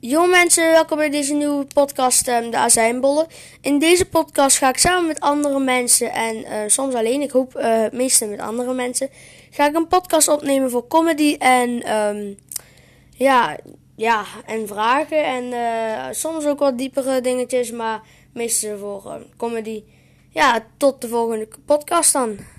Yo mensen, welkom bij deze nieuwe podcast, um, de Azijnbollen. In deze podcast ga ik samen met andere mensen en uh, soms alleen, ik hoop eh, uh, het meeste met andere mensen, ga ik een podcast opnemen voor comedy en um, ja, ja, en vragen en uh, soms ook wat diepere dingetjes, maar meestal voor ehm, comedy. Ja, tot de volgende podcast dan.